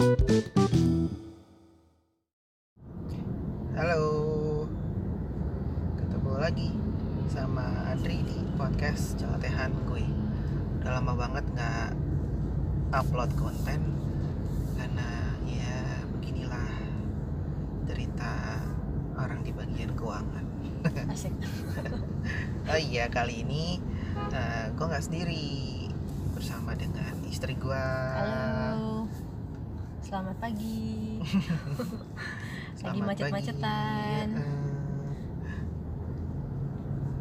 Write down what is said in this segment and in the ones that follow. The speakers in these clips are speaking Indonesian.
Halo, ketemu lagi sama Adri di podcast celotehan gue. Udah lama banget nggak upload konten karena ya beginilah cerita orang di bagian keuangan. Asik. Oh iya kali ini eh, gue nggak sendiri bersama dengan istri gue. Halo. Selamat pagi. Lagi macet-macetan. pagi. Eh,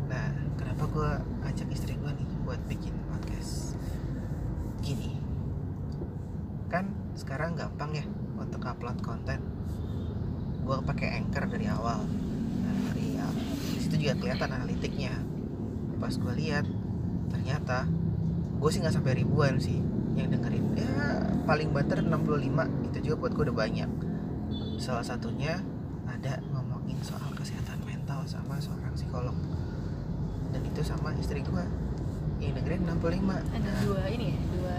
Nah, kenapa gue ajak istri gue nih buat bikin podcast? Gini, kan sekarang gampang ya untuk upload konten. Gue pakai anchor dari awal. Nah, dari. Di situ juga kelihatan analitiknya. Pas gue lihat, ternyata gue sih nggak sampai ribuan sih yang dengerin. Ya paling banter 65 itu juga buat gue udah banyak. Salah satunya ada ngomongin soal kesehatan mental sama seorang psikolog. Dan itu sama istri gua yang dengerin 65 Ada Nah, dua ini ya, dua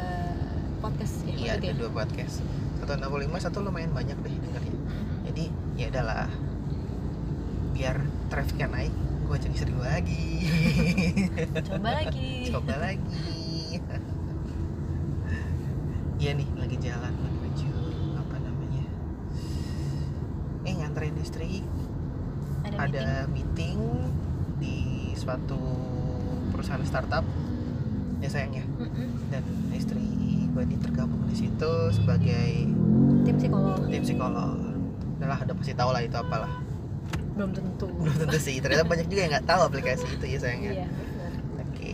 podcast ya. iya ada dua podcast. Satu 65 satu lumayan banyak deh dengerin. Jadi ya adalah biar trafficnya naik gua ajak istri gua lagi. Coba lagi. coba lagi iya nih lagi jalan menuju apa namanya eh nganterin istri Ada, ada meeting. di suatu perusahaan startup ya sayangnya meeting. Mm-mm. dan istri gue ini tergabung di situ sebagai Tim psikolog. tim psikolog udah lah udah pasti tahu lah itu apalah Belum tentu. belum tentu sih ternyata banyak juga yang nggak tahu aplikasi itu ya sayangnya Iya, benar. Oke.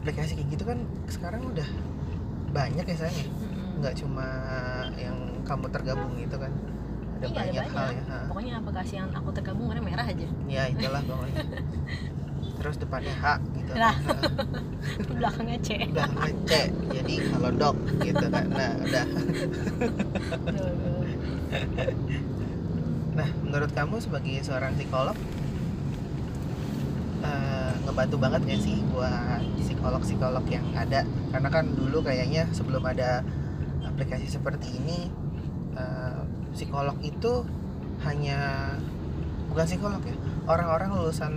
Aplikasi kayak gitu kan sekarang udah banyak ya sayang ya. Nggak cuma yang kamu tergabung gitu kan. Ada Iya, banyak, ada hal banyak. ya. ha. Pokoknya aplikasi yang aku tergabung warna merah aja. Ya itulah pokoknya. Terus depannya H gitu. Lah. kan. Belakangnya C. Belakangnya C. Jadi kalau dok gitu kan. Nah, udah. Nah, menurut kamu sebagai seorang psikolog eh, ngebantu banget gak sih buat psikolog-psikolog yang ada? Karena kan dulu kayaknya sebelum ada aplikasi seperti ini eh, psikolog itu hanya bukan psikolog ya, orang-orang lulusan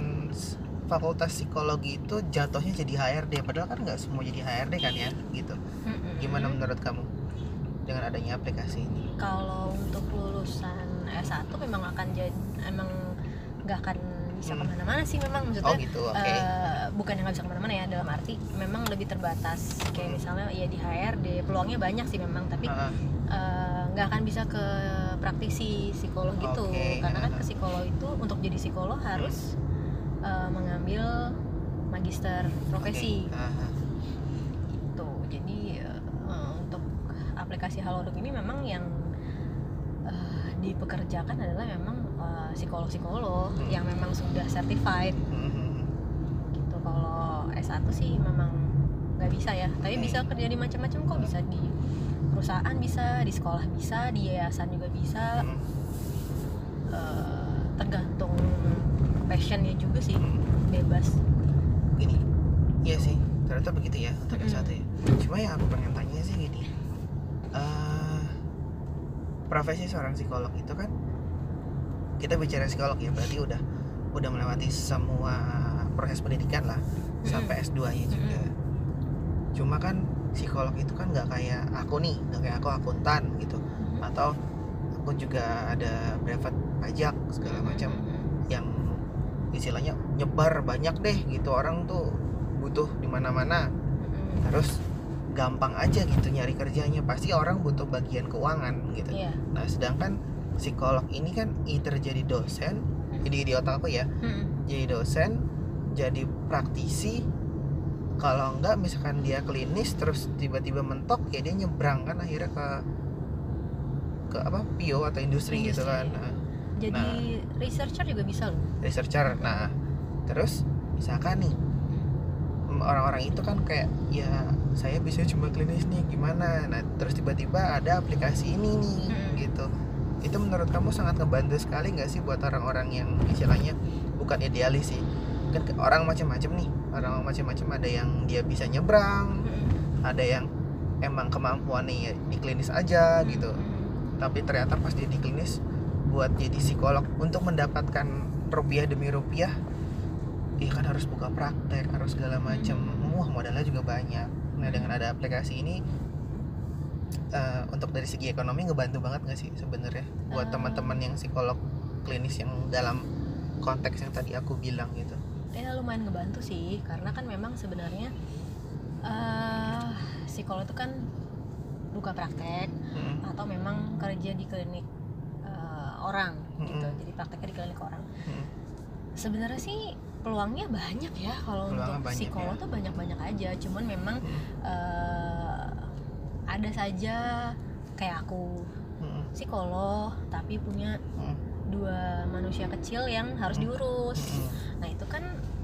fakultas psikologi itu jatuhnya jadi HRD padahal kan nggak semua jadi HRD kan ya gitu. Gimana menurut kamu dengan adanya aplikasi ini? kalau untuk lulusan S1 memang akan jadi emang nggak akan bisa Hmm. ke mana-mana sih memang Oh maksudnya gitu, oke. eh, bukan yang nggak bisa ke mana-mana ya dalam arti memang lebih terbatas kayak Hmm. misalnya ya di HRD peluangnya banyak sih memang tapi eh, nggak akan bisa ke praktisi psikolog gitu Oke, karena kan ke psikolog itu untuk jadi psikolog harus eh, mengambil magister profesi. Ah, ah. gitu jadi eh, untuk aplikasi Halodoc ini memang yang eh, dipekerjakan adalah memang psikolog-psikolog Hmm. yang memang sudah certified Mhm. gitu kalau S1 sih memang nggak bisa ya tapi bisa kerja di macam-macam kok bisa di perusahaan bisa di sekolah bisa di yayasan juga bisa Mhm. eh, tergantung passionnya juga sih Mhm. bebas gini iya sih ternyata begitu ya untuk Mm-mm. S1 ya cuma yang aku pengen tanya sih gini eh profesi seorang psikolog itu kan kita bicara psikolog ya berarti udah udah melewati semua proses pendidikan lah sampai S2 nya juga. Cuma kan psikolog itu kan nggak kayak aku nih nggak kayak aku akuntan gitu. Atau aku juga ada brevet pajak segala macam yang istilahnya nyebar banyak deh gitu. Orang tuh butuh di mana-mana. Terus gampang aja gitu nyari kerjanya. Pasti orang butuh bagian keuangan gitu. Iya. Nah sedangkan psikolog ini kan either jadi dosen jadi di otak aku ya Mm-mm. jadi dosen jadi praktisi kalau enggak misalkan dia klinis terus tiba-tiba mentok ya dia nyebrang kan akhirnya ke ke apa pio atau industri, gitu Industri. kan. Nah, jadi researcher juga bisa loh. Researcher nah. Terus misalkan nih em, orang-orang itu kan kayak ya saya bisa cuma klinis nih gimana? Nah terus tiba-tiba ada aplikasi ini nih Hmm. gitu itu menurut kamu sangat ngebantu sekali nggak sih buat orang-orang yang istilahnya bukan idealis sih? Kan orang macam-macam nih orang macam-macam. Ada yang dia bisa nyebrang ada yang emang kemampuannya ya di klinis aja gitu. Tapi ternyata pas dia di klinis buat jadi psikolog untuk mendapatkan rupiah demi rupiah dia kan harus buka praktek harus segala macam. Wah modalnya juga banyak. Nah dengan ada aplikasi ini eh, untuk dari segi ekonomi ngebantu banget nggak sih sebenarnya? Buat Eh. teman-teman yang psikolog klinis yang dalam konteks yang tadi aku bilang gitu. Ya lumayan ngebantu sih karena kan memang sebenarnya eh psikolog itu kan buka praktek Mm, atau memang kerja di klinik eh, orang gitu. Mm-mm. jadi prakteknya di klinik orang. Mm, sebenarnya sih peluangnya banyak ya kalau untuk banyak psikolog ya. tuh banyak-banyak aja. Cuman memang mm, eh, ada saja. Kayak aku mm, psikolog tapi punya mm, dua manusia kecil yang harus Hmm. diurus. Mm, nah itu kan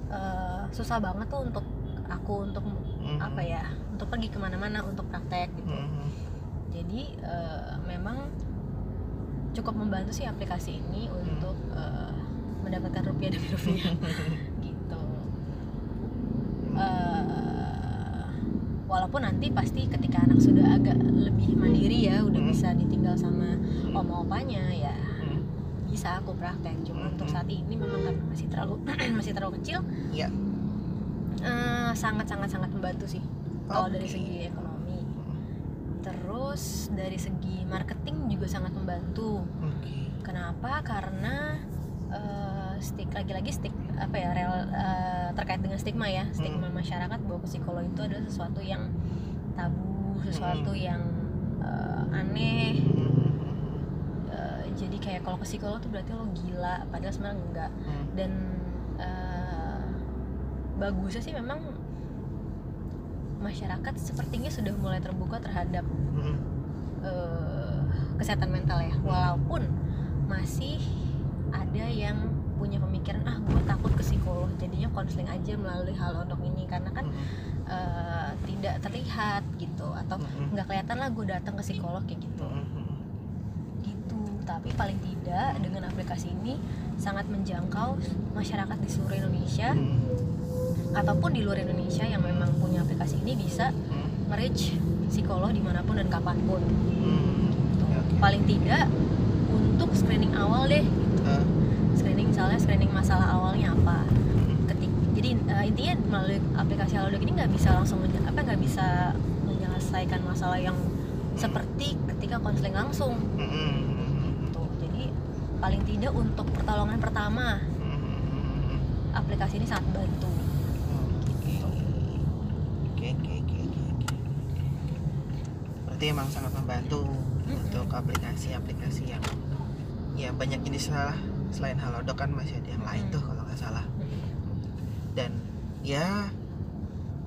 eh, susah banget tuh untuk aku untuk mm, apa ya untuk pergi ke mana-mana untuk praktek gitu. Mm, mm, jadi eh, memang cukup membantu sih aplikasi ini Hmm. untuk eh, mendapatkan rupiah demi rupiah gitu Eh, walaupun nanti pasti ketika anak sudah agak lebih mandiri ya udah Hmm. bisa ditinggal sama oma opanya ya mm, bisa aku praktek. Cuma Hmm. untuk saat ini memang karena masih terlalu masih terlalu kecil Iya. eh, sangat sangat sangat membantu sih. Kalau dari segi ekonomi. Terus dari segi marketing juga sangat membantu. Oke. Kenapa? Karena eh, stik lagi-lagi stik apa ya rel, eh, terkait dengan stigma ya stigma masyarakat bahwa psikolog itu adalah sesuatu yang tabu sesuatu Hmm. yang eh, aneh. Eh, jadi kayak kalau ke psikolog tuh berarti lo gila padahal sebenarnya enggak. Mm, dan eh, bagusnya sih memang masyarakat sepertinya sudah mulai terbuka terhadap mm, eh, kesehatan mental ya. Walaupun masih ada yang punya pemikiran ah gue takut ke psikolog. Jadinya konseling aja melalui halodoc ini karena kan mm, eh, tidak terlihat gitu atau mm, nggak kelihatan lah gue datang ke psikolog kayak gitu. Mm, mm, gitu. Tapi paling tidak dengan aplikasi ini sangat menjangkau masyarakat di seluruh Indonesia mm, ataupun di luar Indonesia yang memang punya aplikasi ini bisa mm, merich psikolog di mana pun dan kapan pun. Mm. gitu. Oke. paling tidak untuk screening awal deh screening masalah awalnya apa? Ketik jadi eh, intinya melalui aplikasi Halodoc ini nggak bisa langsung menye- apa nggak bisa menyelesaikan masalah yang seperti ketika konseling langsung. Gitu jadi paling tidak untuk pertolongan pertama mm, mm, aplikasi ini sangat bantu. Oke. Oke, oke, oke, oke, oke. Berarti emang sangat membantu untuk aplikasi-aplikasi yang ya banyak jenis lah selain Halodoc kan masih ada yang lain Mm-mm. tuh kalau nggak salah. Dan ya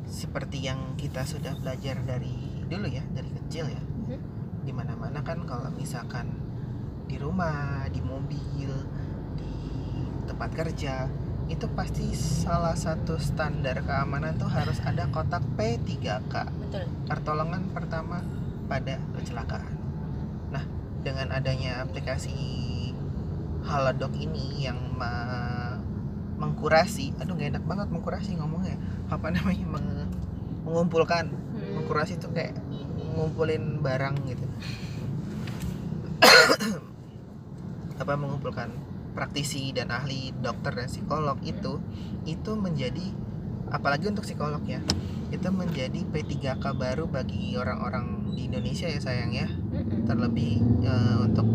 seperti yang kita sudah belajar dari dulu ya dari kecil ya Mhm. di mana-mana kan kalau misalkan di rumah di mobil di tempat kerja itu pasti salah satu standar keamanan tuh harus ada kotak P3K betul pertolongan pertama pada kecelakaan. Nah, dengan adanya aplikasi Halodoc ini yang mengkurasi, aduh gak enak banget mengkurasi ngomongnya. Apa namanya? Meng- mengumpulkan, Hmm. mengkurasi tuh kayak ngumpulin barang gitu. apa mengumpulkan praktisi dan ahli dokter dan psikolog itu itu menjadi apalagi untuk psikolog ya itu menjadi P3K baru bagi orang-orang di Indonesia ya sayang ya terlebih eh, untuk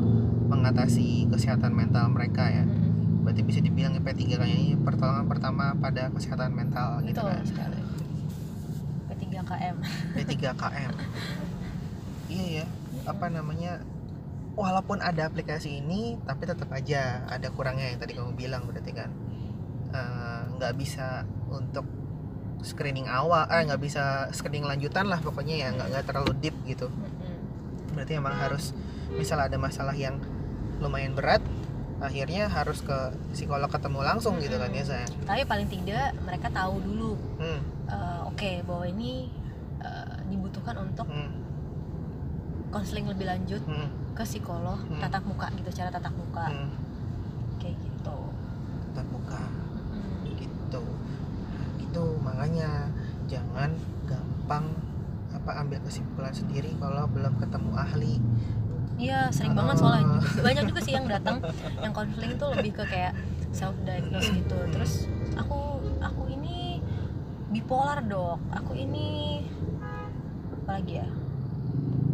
mengatasi kesehatan mental mereka ya. Mm-mm. berarti bisa dibilang ya P3K nya ini pertolongan pertama pada kesehatan mental gitu betul kan. sekali. P3KM P3KM iya ya apa namanya walaupun ada aplikasi ini tapi tetap aja ada kurangnya yang tadi kamu bilang berarti kan. Eh, nggak bisa untuk screening awal eh nggak bisa screening lanjutan lah pokoknya ya nggak nggak terlalu deep gitu. Mm-mm. berarti emang harus misal ada masalah yang lumayan berat akhirnya harus ke psikolog ketemu langsung gitu kan ya saya tapi paling tidak mereka tahu dulu hmm, eh, oke bahwa ini eh, dibutuhkan untuk hmm, konseling lebih lanjut hmm, ke psikolog Hmm. tatap muka gitu secara tatap muka. Hmm. kayak gitu. Tatap muka. Mm-mm. gitu. Gitu makanya jangan gampang apa ambil kesimpulan sendiri kalau belum ketemu ahli Iya sering banget soalnya. Banyak juga sih yang datang. Yang konseling itu lebih ke kayak self diagnose gitu. Terus aku aku ini bipolar dok. Aku ini apa lagi ya?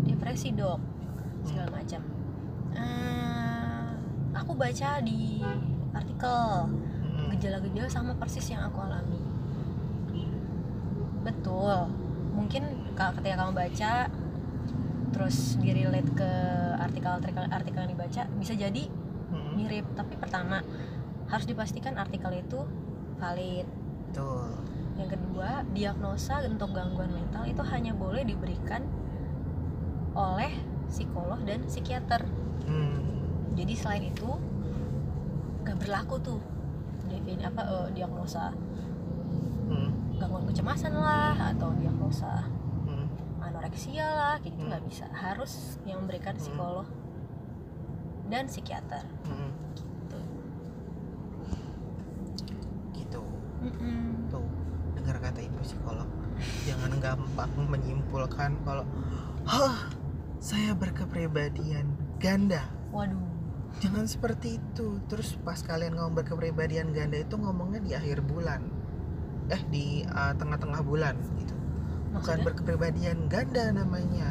Depresi dok. Segala macam. Eh, aku baca di artikel Mm-mm. gejala-gejala sama persis yang aku alami. Betul. Mungkin ketika kamu baca terus di relate ke artikel-artikel artikel yang dibaca bisa jadi Mm-mm. mirip tapi pertama harus dipastikan artikel itu valid betul yang kedua diagnosa untuk gangguan mental itu hanya boleh diberikan oleh psikolog dan psikiater Hmm. jadi selain itu gak berlaku tuh defini apa eh, diagnosa Hmm. gangguan kecemasan lah atau diagnosa Hmm. Anoreksia lah kayak gitu Hmm. nggak bisa. Harus yang memberikan Hmm. psikolog dan psikiater. Hmm. gitu. Gitu. Mm-mm. tuh dengar kata ibu psikolog. Jangan gampang menyimpulkan kalau hah saya berkepribadian ganda. Waduh. Jangan seperti itu. Terus pas kalian ngomong berkepribadian ganda itu ngomongnya di akhir bulan. Eh di uh, tengah-tengah bulan gitu bukan maksudnya? berkepribadian ganda namanya.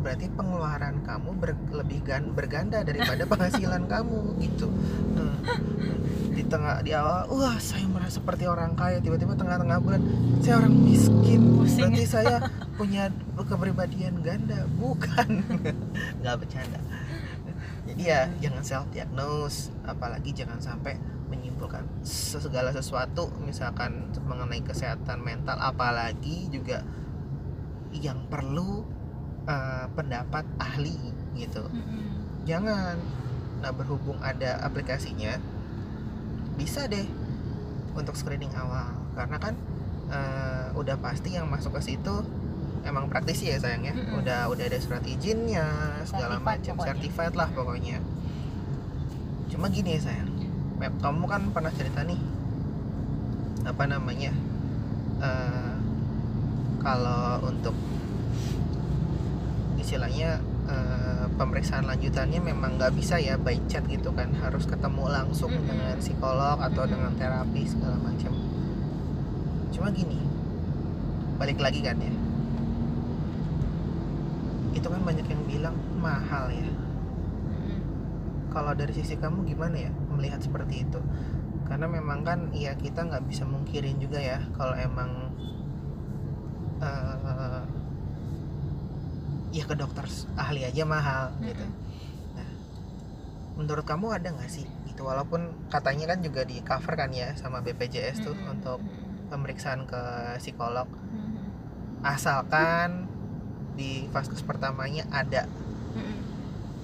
Berarti pengeluaran kamu ber- lebih gan- berganda daripada penghasilan kamu gitu. Hmm. di tengah di awal wah saya merasa seperti orang kaya tiba-tiba tengah-tengah bulan saya orang miskin. Pusing. berarti saya punya kepribadian ganda bukan. Nggak bercanda. Jadi ya jangan self diagnose apalagi jangan sampai menyimpulkan segala sesuatu misalkan mengenai kesehatan mental apalagi juga yang perlu eh, pendapat ahli gitu. Mm-mm. jangan. Nah berhubung ada aplikasinya bisa deh untuk screening awal. Karena kan eh, udah pasti yang masuk ke situ emang praktisi ya sayangnya Mm-mm. udah udah ada surat izinnya segala macam certified lah pokoknya. Cuma gini ya sayang Mep, kamu kan pernah cerita nih apa namanya eh, kalau untuk istilahnya eh, pemeriksaan lanjutannya memang nggak bisa ya by chat gitu kan harus ketemu langsung Mm-mm. dengan psikolog atau Mm-mm. dengan terapi segala macam. Cuma gini balik lagi kan ya. Itu kan banyak yang bilang mahal ya. Kalau dari sisi kamu gimana ya melihat seperti itu karena memang kan ya kita nggak bisa mungkirin juga ya kalau emang eh, ya ke dokter ahli aja mahal gitu Mm-mm. menurut kamu ada nggak sih gitu walaupun katanya kan juga di cover kan ya sama BPJS tuh Mm-mm. untuk pemeriksaan ke psikolog Mm-mm. asalkan di vaskes pertamanya ada.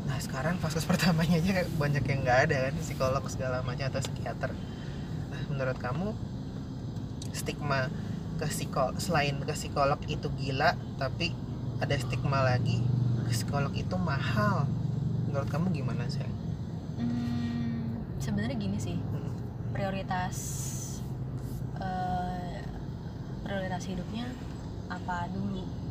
Nah sekarang vaskes pertamanya aja banyak yang nggak ada kan psikolog segala macam atau psikiater. Nah menurut kamu stigma ke psikolog selain ke psikolog itu gila tapi ada stigma lagi ke psikolog itu mahal. Menurut kamu gimana sih? Hmm, sebenarnya gini sih Hmm. prioritas eh, prioritas hidupnya apa dulu.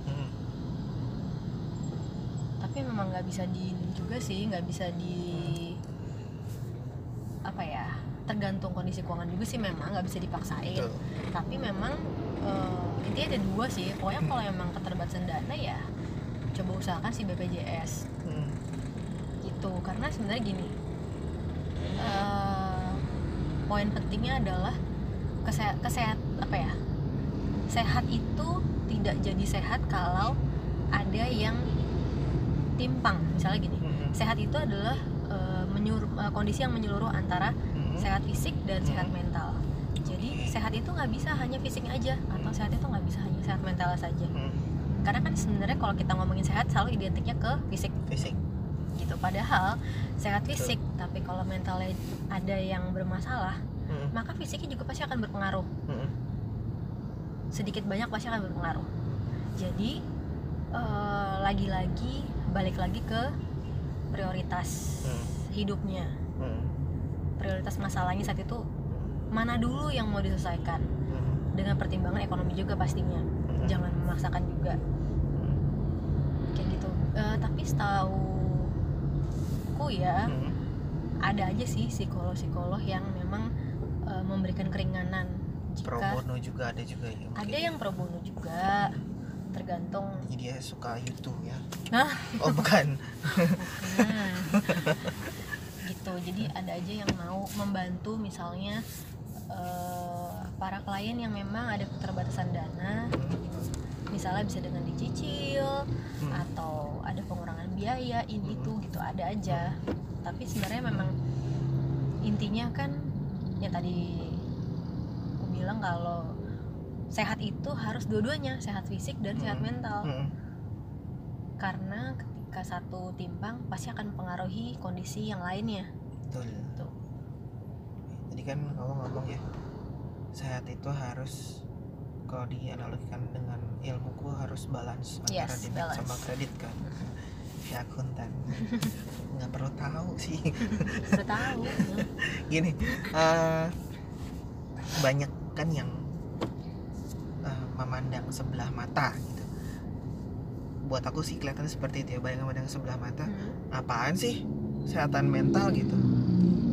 Tapi memang nggak bisa di juga sih nggak bisa di apa ya tergantung kondisi keuangan juga sih memang nggak bisa dipaksain Betul. tapi memang eh, intinya ada dua sih pokoknya kalau emang keterbatasan dana ya coba usahakan si BPJS Hmm. gitu karena sebenarnya gini eh, poin pentingnya adalah kesehat, kesehat apa ya sehat itu tidak jadi sehat kalau ada yang timpang misalnya gini Hmm. sehat itu adalah eh, menyuruh eh, kondisi yang menyeluruh antara Hmm. sehat fisik dan sehat Hmm. mental jadi sehat itu nggak bisa hanya fisiknya aja atau sehat itu nggak bisa hanya sehat mental saja Hmm. karena kan sebenarnya kalau kita ngomongin sehat selalu identiknya ke fisik Fisik. gitu padahal sehat fisik tapi kalau mentalnya ada yang bermasalah Hmm. maka fisiknya juga pasti akan berpengaruh Hmm. sedikit banyak pasti akan berpengaruh jadi eh, lagi-lagi balik lagi ke prioritas Hmm. hidupnya Hmm. prioritas masalahnya saat itu mana dulu yang mau diselesaikan Hmm. dengan pertimbangan ekonomi juga pastinya Hmm. Hmm. jangan memaksakan juga kayak gitu Eh, tapi setahu ya Hmm. ada aja sih psikolog-psikolog yang memang eh, memberikan keringanan pro jika bono juga ada juga ya mungkin ada ya. yang pro bono juga tergantung jadi dia suka YouTube ya Hah? oh bukan Nah, gitu. Jadi ada aja yang mau membantu misalnya eh, para klien yang memang ada keterbatasan dana, misalnya bisa dengan dicicil Hmm. atau ada pengurangan biaya ini Hmm. itu gitu ada aja. Tapi sebenarnya memang intinya kan ya tadi aku bilang kalau sehat itu harus dua-duanya, sehat fisik dan sehat Hmm. mental Hmm. karena ketika satu timpang pasti akan mempengaruhi kondisi yang lainnya betul Tuh. jadi kan kamu ngomong ya sehat itu harus kalau dianalogikan dengan ilmuku harus balance antara Yes, debit balance. sama kredit kan ya akuntan nggak perlu tahu sih udah tahu gini eh, banyak kan yang sebelah mata gitu. Buat aku sih kelihatannya seperti itu ya banyak yang memandang sebelah mata. Hmm. apaan sih? Kesehatan mental gitu.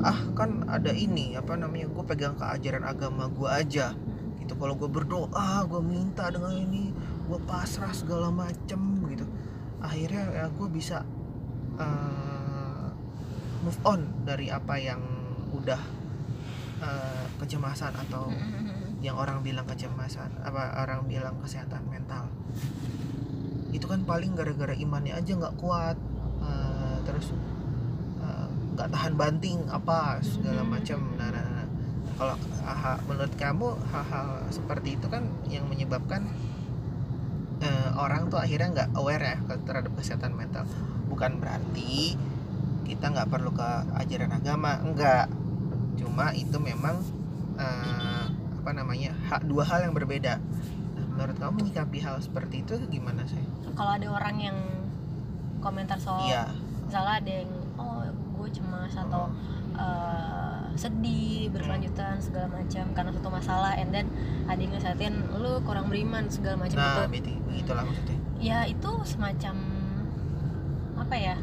Ah kan ada ini apa namanya gue pegang ke ajaran agama gue aja. Gitu kalau gue berdoa gue minta dengan ini gue pasrah segala macem gitu. Akhirnya ya gue bisa eh, move on dari apa yang udah eh, kecemasan atau Hmm. Yang orang bilang kecemasan apa orang bilang kesehatan mental. Itu kan paling gara-gara imannya aja nggak kuat eh, terus eh, nggak tahan banting apa segala macam. Nah, nah, nah. kalau ha- menurut kamu hal-hal seperti itu kan yang menyebabkan eh, orang tuh akhirnya nggak aware ya terhadap kesehatan mental. Bukan berarti kita nggak perlu ke ajaran agama enggak cuma itu memang eh, apa namanya hak dua hal yang berbeda. Nah, menurut kamu menyikapi hal seperti itu gimana sih kalau ada orang yang komentar soal iya. misalnya ada yang oh gue cemas atau eh, sedih berkelanjutan segala macam karena satu masalah and then ada yang ngesatin lu kurang beriman segala macam nah beti begitulah maksudnya. Ya itu semacam apa ya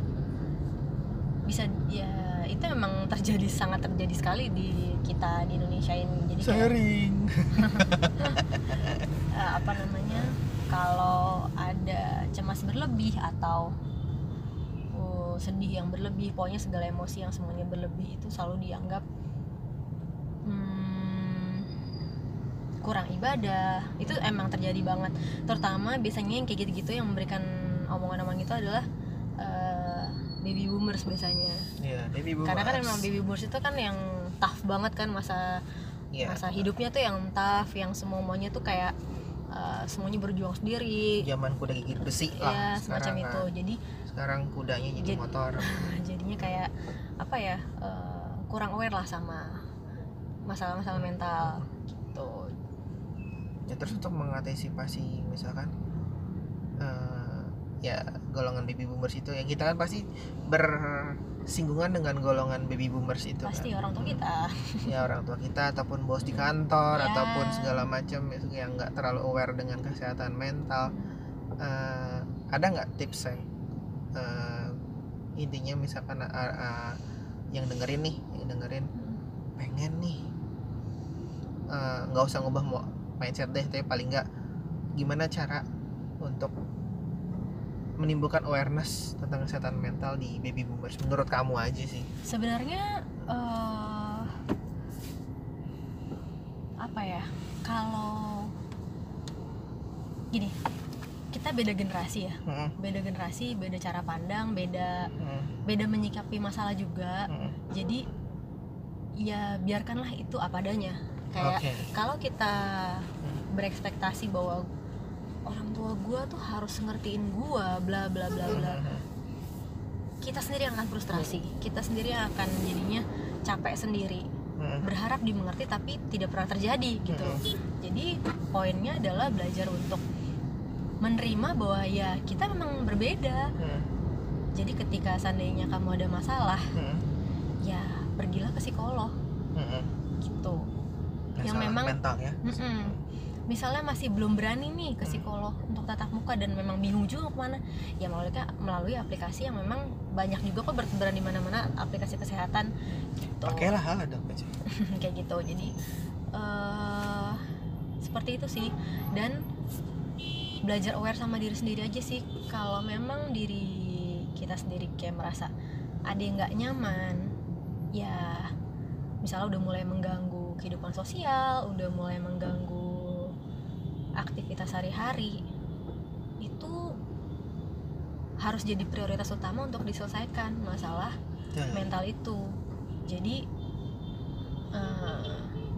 bisa ya itu memang terjadi sangat terjadi sekali di kita di Indonesia ini. Jadi kayak, sharing. Eh, apa namanya kalau ada cemas berlebih atau uh, sedih yang berlebih pokoknya segala emosi yang semuanya berlebih itu selalu dianggap hmm, kurang ibadah. Itu emang terjadi banget. Terutama biasanya yang kayak gitu-gitu yang memberikan omongan-omongan itu adalah eh, baby boomers biasanya Iya, baby boomers. karena kan emang baby boomers itu kan yang tough banget kan masa Iya. masa hidupnya tuh yang tough yang semuanya tuh kayak uh, semuanya berjuang sendiri Zaman kuda gigit besi ya lah. semacam sekarang, itu ah. jadi Sekarang kudanya jadi Jadi- motor. jadinya kayak apa ya uh, kurang aware lah sama masalah-masalah mental gitu Ya terus untuk mengantisipasi misalkan ya golongan baby boomers itu. Ya kita kan pasti bersinggungan dengan golongan baby boomers itu pasti kan. orang tua kita. Ya orang tua kita ataupun bos di kantor Ya. ataupun segala macam yang nggak terlalu aware dengan kesehatan mental. Eh, ada nggak tips yang eh, intinya misalkan eh, eh, yang dengerin nih yang dengerin pengen nih. Nggak usah ngubah mau mindset deh tapi paling nggak gimana cara untuk menimbulkan awareness tentang kesehatan mental di baby boomers menurut kamu aja sih. Sebenarnya uh, apa ya kalau gini kita beda generasi ya. Mm, beda generasi beda cara pandang beda mm, beda menyikapi masalah juga. Mm. jadi ya biarkanlah itu apa adanya. Kayak Oke. kalau kita berekspektasi bahwa orang tua gua tuh harus ngertiin gua bla bla bla bla. Mm, kita sendiri yang akan frustrasi. Kita sendiri yang akan jadinya capek sendiri. Mm, berharap dimengerti tapi tidak pernah terjadi gitu. Jadi poinnya adalah belajar untuk menerima bahwa ya kita memang berbeda. Mm, jadi ketika seandainya kamu ada masalah mm, ya pergilah ke psikolog. Mm, mm. gitu Yang memang- mental ya. Mm-mm. Misalnya masih belum berani nih ke psikolog untuk tatap muka dan memang bingung juga mau ke mana ya melalui melalui aplikasi yang memang banyak juga kok bertebaran di mana-mana aplikasi kesehatan. Gitu. pakailah hal dong aja kayak gitu jadi eh seperti itu sih. Dan belajar aware sama diri sendiri aja sih. Kalau memang diri kita sendiri kayak merasa ada yang nggak nyaman ya misalnya udah mulai mengganggu kehidupan sosial udah mulai mengganggu aktivitas sehari-hari itu harus jadi prioritas utama untuk diselesaikan masalah Betul. mental itu. Jadi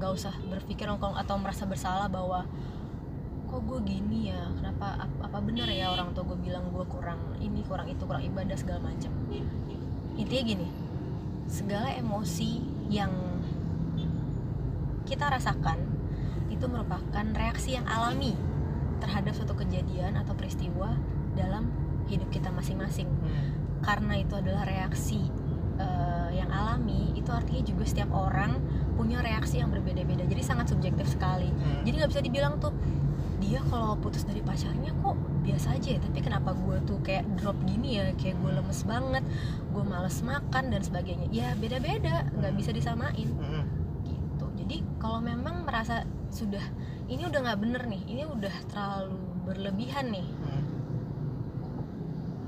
nggak usah berpikir nongkrong atau merasa bersalah bahwa kok gue gini ya? Kenapa ap- apa bener ya orang tua gue bilang gue kurang ini kurang itu kurang ibadah segala macam. Intinya gini segala emosi yang kita rasakan itu merupakan reaksi yang alami terhadap suatu kejadian atau peristiwa dalam hidup kita masing-masing. Hmm. karena itu adalah reaksi eh, yang alami itu artinya juga setiap orang punya reaksi yang berbeda-beda. Jadi sangat subjektif sekali. Hmm. jadi nggak bisa dibilang tuh dia kalau putus dari pacarnya kok biasa aja ya tapi kenapa gue tuh kayak drop gini ya? Kayak gue lemes banget gue males makan dan sebagainya. Ya beda-beda nggak bisa disamain. Hmm. gitu. Jadi kalau memang merasa sudah ini udah nggak bener nih ini udah terlalu berlebihan nih. Hmm.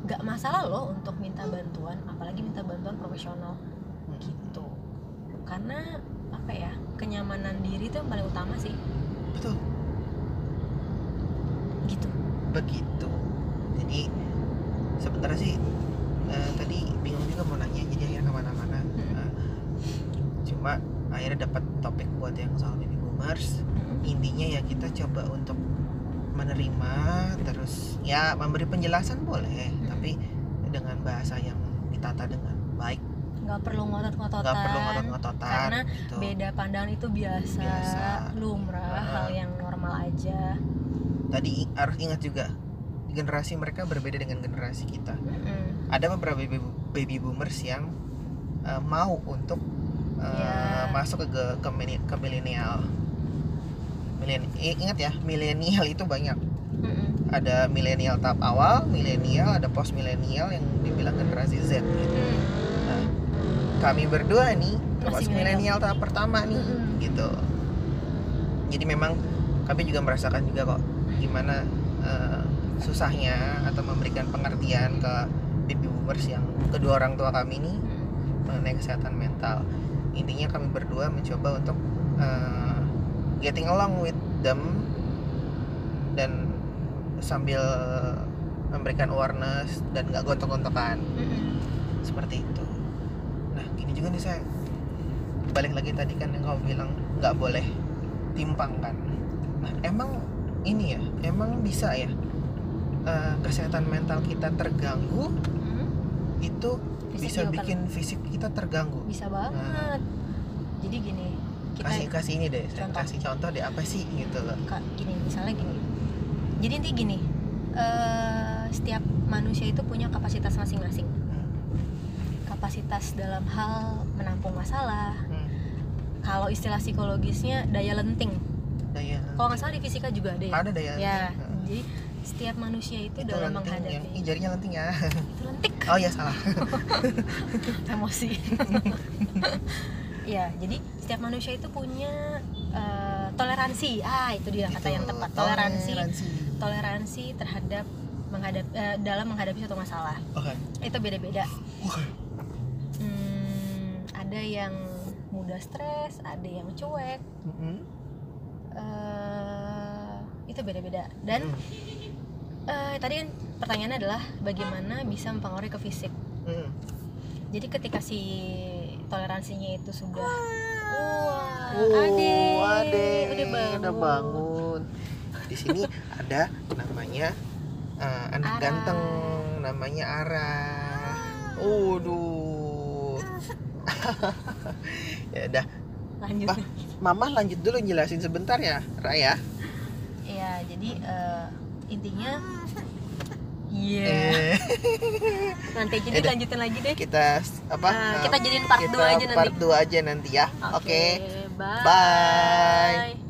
nggak masalah loh untuk minta bantuan apalagi minta bantuan profesional Hmm. gitu. Karena apa ya kenyamanan diri itu yang paling utama sih. Betul. Gitu. Begitu. Jadi sebenarnya sih eh, tadi bingung juga mau nanya jadi akhirnya ke mana-mana. Mm-mm. Eh, cuma akhirnya dapat topik buat yang soal baby boomers intinya ya kita coba untuk menerima terus ya memberi penjelasan boleh Mm-mm. tapi dengan bahasa yang ditata dengan baik nggak perlu ngotot-ngototan nggak perlu ngotot-ngototan karena gitu. beda pandangan itu biasa, Biasa. lumrah Ah. hal yang normal aja tadi harus ingat juga generasi mereka berbeda dengan generasi kita Mm-mm. ada beberapa baby, baby boomers yang uh, mau untuk uh, Ya. masuk ke ke ke milenial Milen- ingat ya milenial itu banyak Mm-mm. ada milenial tahap awal milenial ada post milenial yang dibilang generasi Z gitu. Mm. nah kami berdua nih termasuk milenial. tahap pertama nih Mm-mm. gitu jadi memang kami juga merasakan juga kok gimana eh, susahnya atau memberikan pengertian ke baby boomers yang kedua orang tua kami ini mengenai kesehatan mental intinya kami berdua mencoba untuk eh, getting along with them. Dan sambil memberikan awareness dan nggak gontok-gontokan. Mm-mm. seperti itu. Nah gini juga nih saya balik lagi tadi kan yang kamu bilang nggak boleh timpang kan. Nah emang ini ya emang bisa ya eh, kesehatan mental kita terganggu? Mm. itu Fisik bisa kan bikin fisik kita terganggu. Bisa banget. Jadi gini kita kasih kasih ini deh Contoh. kasih contoh deh apa sih gitu loh. Kak, gini misalnya gini. Jadi intinya gini eh, setiap manusia itu punya kapasitas masing-masing. Hmm, kapasitas dalam hal menampung masalah. Hmm, kalau istilah psikologisnya daya lenting. Daya kalau nggak salah di fisika juga ada ya? Ada daya ya Hmm. jadi setiap manusia itu, itu dalam yang menghadapi ih, jarinya lenting ya. Itu lentik. Oh ya salah. Emosi ya jadi setiap manusia itu punya eh, toleransi. Ah itu dia kata Gitu, yang tepat toleransi. toleransi. Toleransi terhadap menghadap eh, dalam menghadapi suatu masalah. Oke. Itu beda-beda. Hmm, ada yang mudah stres ada yang cuek. Mm-mm. eh, itu beda-beda. Dan Mm. eh, tadi kan pertanyaannya adalah bagaimana bisa mempengaruhi ke fisik. Mm. jadi ketika si toleransinya itu sudah wah Oh, ade, ade, udah bangun, udah bangun. Di sini ada namanya eh, anak Ara. ganteng, namanya Ara. Waduh. ya udah, lanjut Bah. Mama lanjut dulu jelasin sebentar ya, Raya. ya jadi eh, intinya iya Eh, nanti jadi Yaudah. lanjutin lagi deh kita apa? Eh, eh, kita jadiin part kita 2 aja nanti Part 2 aja nanti ya. Oke. bye Bye.